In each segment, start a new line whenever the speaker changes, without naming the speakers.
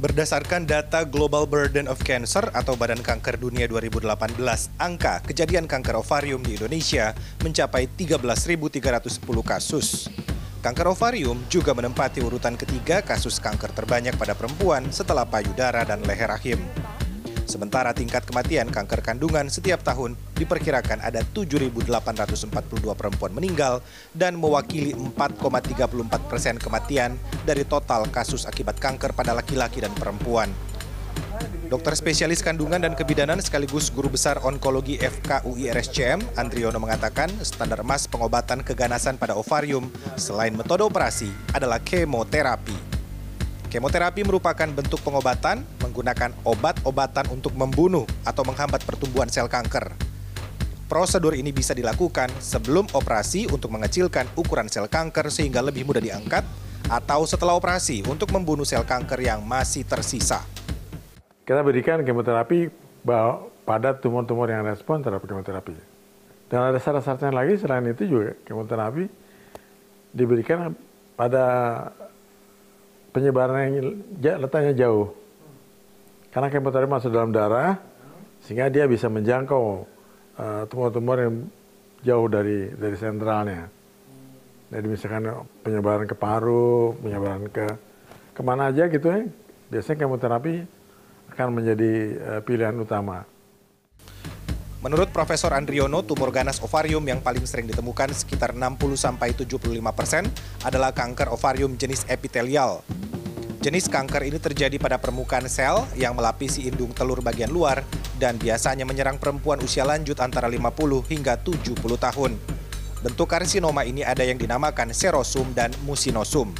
Berdasarkan data Global Burden of Cancer atau Badan Kanker Dunia 2018, angka kejadian kanker ovarium di Indonesia mencapai 13.310 kasus. Kanker ovarium juga menempati urutan ketiga kasus kanker terbanyak pada perempuan setelah payudara dan leher rahim. Sementara tingkat kematian kanker kandungan setiap tahun diperkirakan ada 7.842 perempuan meninggal dan mewakili 4,34 persen kematian dari total kasus akibat kanker pada laki-laki dan perempuan. Dokter spesialis kandungan dan kebidanan sekaligus guru besar onkologi FKUI RSCM, Andriono mengatakan standar emas pengobatan keganasan pada ovarium selain metode operasi adalah kemoterapi. Kemoterapi merupakan bentuk pengobatan menggunakan obat-obatan untuk membunuh atau menghambat pertumbuhan sel kanker. Prosedur ini bisa dilakukan sebelum operasi untuk mengecilkan ukuran sel kanker sehingga lebih mudah diangkat atau setelah operasi untuk membunuh sel kanker yang masih tersisa.
Kita berikan kemoterapi pada tumor-tumor yang respon terhadap kemoterapi. Dan ada syarat-syaratnya lagi selain itu juga kemoterapi diberikan pada penyebaran yang letaknya jauh. Karena kemoterapi masuk dalam darah, sehingga dia bisa menjangkau uh, tumor-tumor uh, yang jauh dari dari sentralnya. Jadi misalkan penyebaran ke paru, penyebaran ke ke mana aja gitu ya, biasanya kemoterapi akan menjadi uh, pilihan utama.
Menurut Profesor Andriono, tumor ganas ovarium yang paling sering ditemukan sekitar 60-75 persen adalah kanker ovarium jenis epitelial. Jenis kanker ini terjadi pada permukaan sel yang melapisi indung telur bagian luar dan biasanya menyerang perempuan usia lanjut antara 50 hingga 70 tahun. Bentuk karsinoma ini ada yang dinamakan serosum dan musinosum.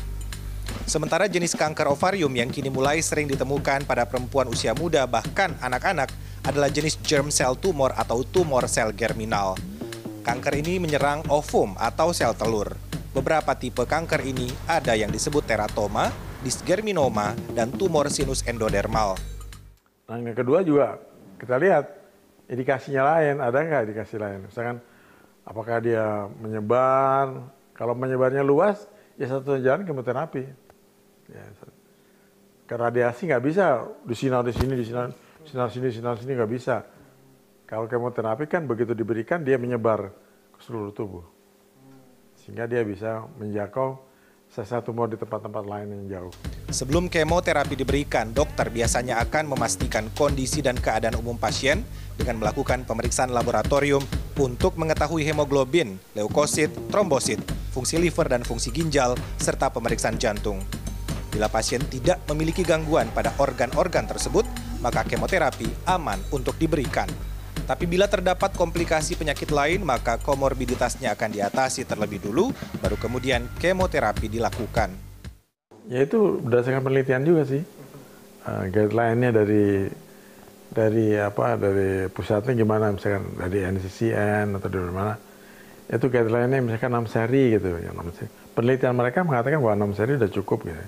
Sementara jenis kanker ovarium yang kini mulai sering ditemukan pada perempuan usia muda bahkan anak-anak adalah jenis germ cell tumor atau tumor sel germinal. Kanker ini menyerang ovum atau sel telur. Beberapa tipe kanker ini ada yang disebut teratoma, disgerminoma, dan tumor sinus endodermal.
Nah, yang kedua juga kita lihat indikasinya lain, ada nggak indikasi lain? Misalkan apakah dia menyebar, kalau menyebarnya luas, ya satu jalan kemoterapi. Ya, ke radiasi nggak bisa disinar di sini, disinar, sinar sini, sinar sini nggak bisa. Kalau kemoterapi kan begitu diberikan dia menyebar ke seluruh tubuh, sehingga dia bisa menjangkau sel tumor di tempat-tempat lain yang jauh.
Sebelum kemoterapi diberikan, dokter biasanya akan memastikan kondisi dan keadaan umum pasien dengan melakukan pemeriksaan laboratorium untuk mengetahui hemoglobin, leukosit, trombosit, fungsi liver dan fungsi ginjal, serta pemeriksaan jantung. Bila pasien tidak memiliki gangguan pada organ-organ tersebut, maka kemoterapi aman untuk diberikan. Tapi bila terdapat komplikasi penyakit lain, maka komorbiditasnya akan diatasi terlebih dulu, baru kemudian kemoterapi dilakukan.
Ya itu berdasarkan penelitian juga sih. Uh, guideline-nya dari dari apa dari pusatnya gimana misalkan dari NCCN atau dari mana itu guideline-nya misalkan 6 seri gitu ya 6 seri. Penelitian mereka mengatakan bahwa 6 seri sudah cukup gitu.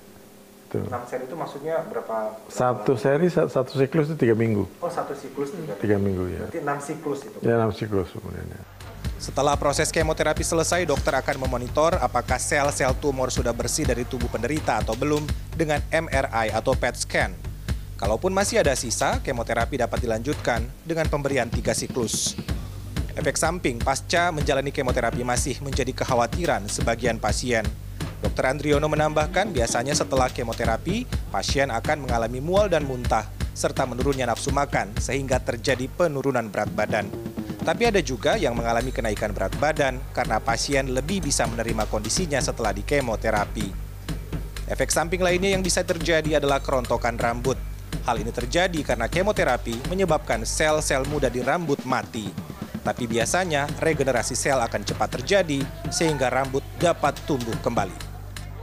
Gitu. 6 seri itu maksudnya berapa?
Satu seri, satu siklus itu tiga minggu.
Oh, satu siklus tiga,
tiga minggu. ya.
Berarti enam siklus itu?
Ya, enam siklus kemudian ya.
Setelah proses kemoterapi selesai, dokter akan memonitor apakah sel-sel tumor sudah bersih dari tubuh penderita atau belum dengan MRI atau PET scan. Kalaupun masih ada sisa, kemoterapi dapat dilanjutkan dengan pemberian tiga siklus. Efek samping pasca menjalani kemoterapi masih menjadi kekhawatiran sebagian pasien. Dr. Andriono menambahkan biasanya setelah kemoterapi, pasien akan mengalami mual dan muntah, serta menurunnya nafsu makan sehingga terjadi penurunan berat badan. Tapi ada juga yang mengalami kenaikan berat badan karena pasien lebih bisa menerima kondisinya setelah dikemoterapi. Efek samping lainnya yang bisa terjadi adalah kerontokan rambut. Hal ini terjadi karena kemoterapi menyebabkan sel-sel muda di rambut mati. Tapi biasanya regenerasi sel akan cepat terjadi sehingga rambut dapat tumbuh kembali.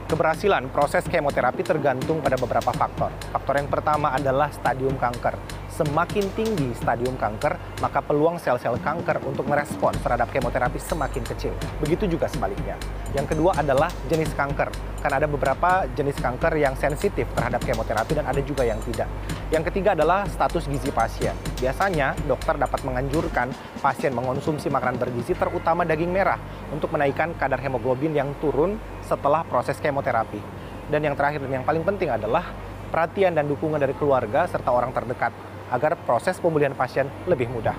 Keberhasilan proses kemoterapi tergantung pada beberapa faktor. Faktor yang pertama adalah stadium kanker. Semakin tinggi stadium kanker, maka peluang sel-sel kanker untuk merespon terhadap kemoterapi semakin kecil. Begitu juga sebaliknya. Yang kedua adalah jenis kanker. Kan ada beberapa jenis kanker yang sensitif terhadap kemoterapi dan ada juga yang tidak. Yang ketiga adalah status gizi pasien. Biasanya dokter dapat menganjurkan pasien mengonsumsi makanan bergizi terutama daging merah untuk menaikkan kadar hemoglobin yang turun setelah proses kemoterapi. Dan yang terakhir dan yang paling penting adalah perhatian dan dukungan dari keluarga serta orang terdekat agar proses pemulihan pasien lebih mudah.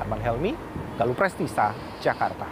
Arman Helmi, Galuh Prestisa, Jakarta.